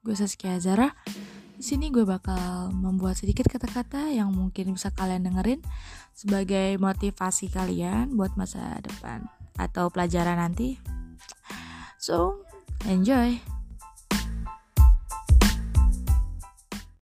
Gue Saskia Zara. Di sini gue bakal membuat sedikit kata-kata yang mungkin bisa kalian dengerin sebagai motivasi kalian buat masa depan atau pelajaran nanti. So, enjoy.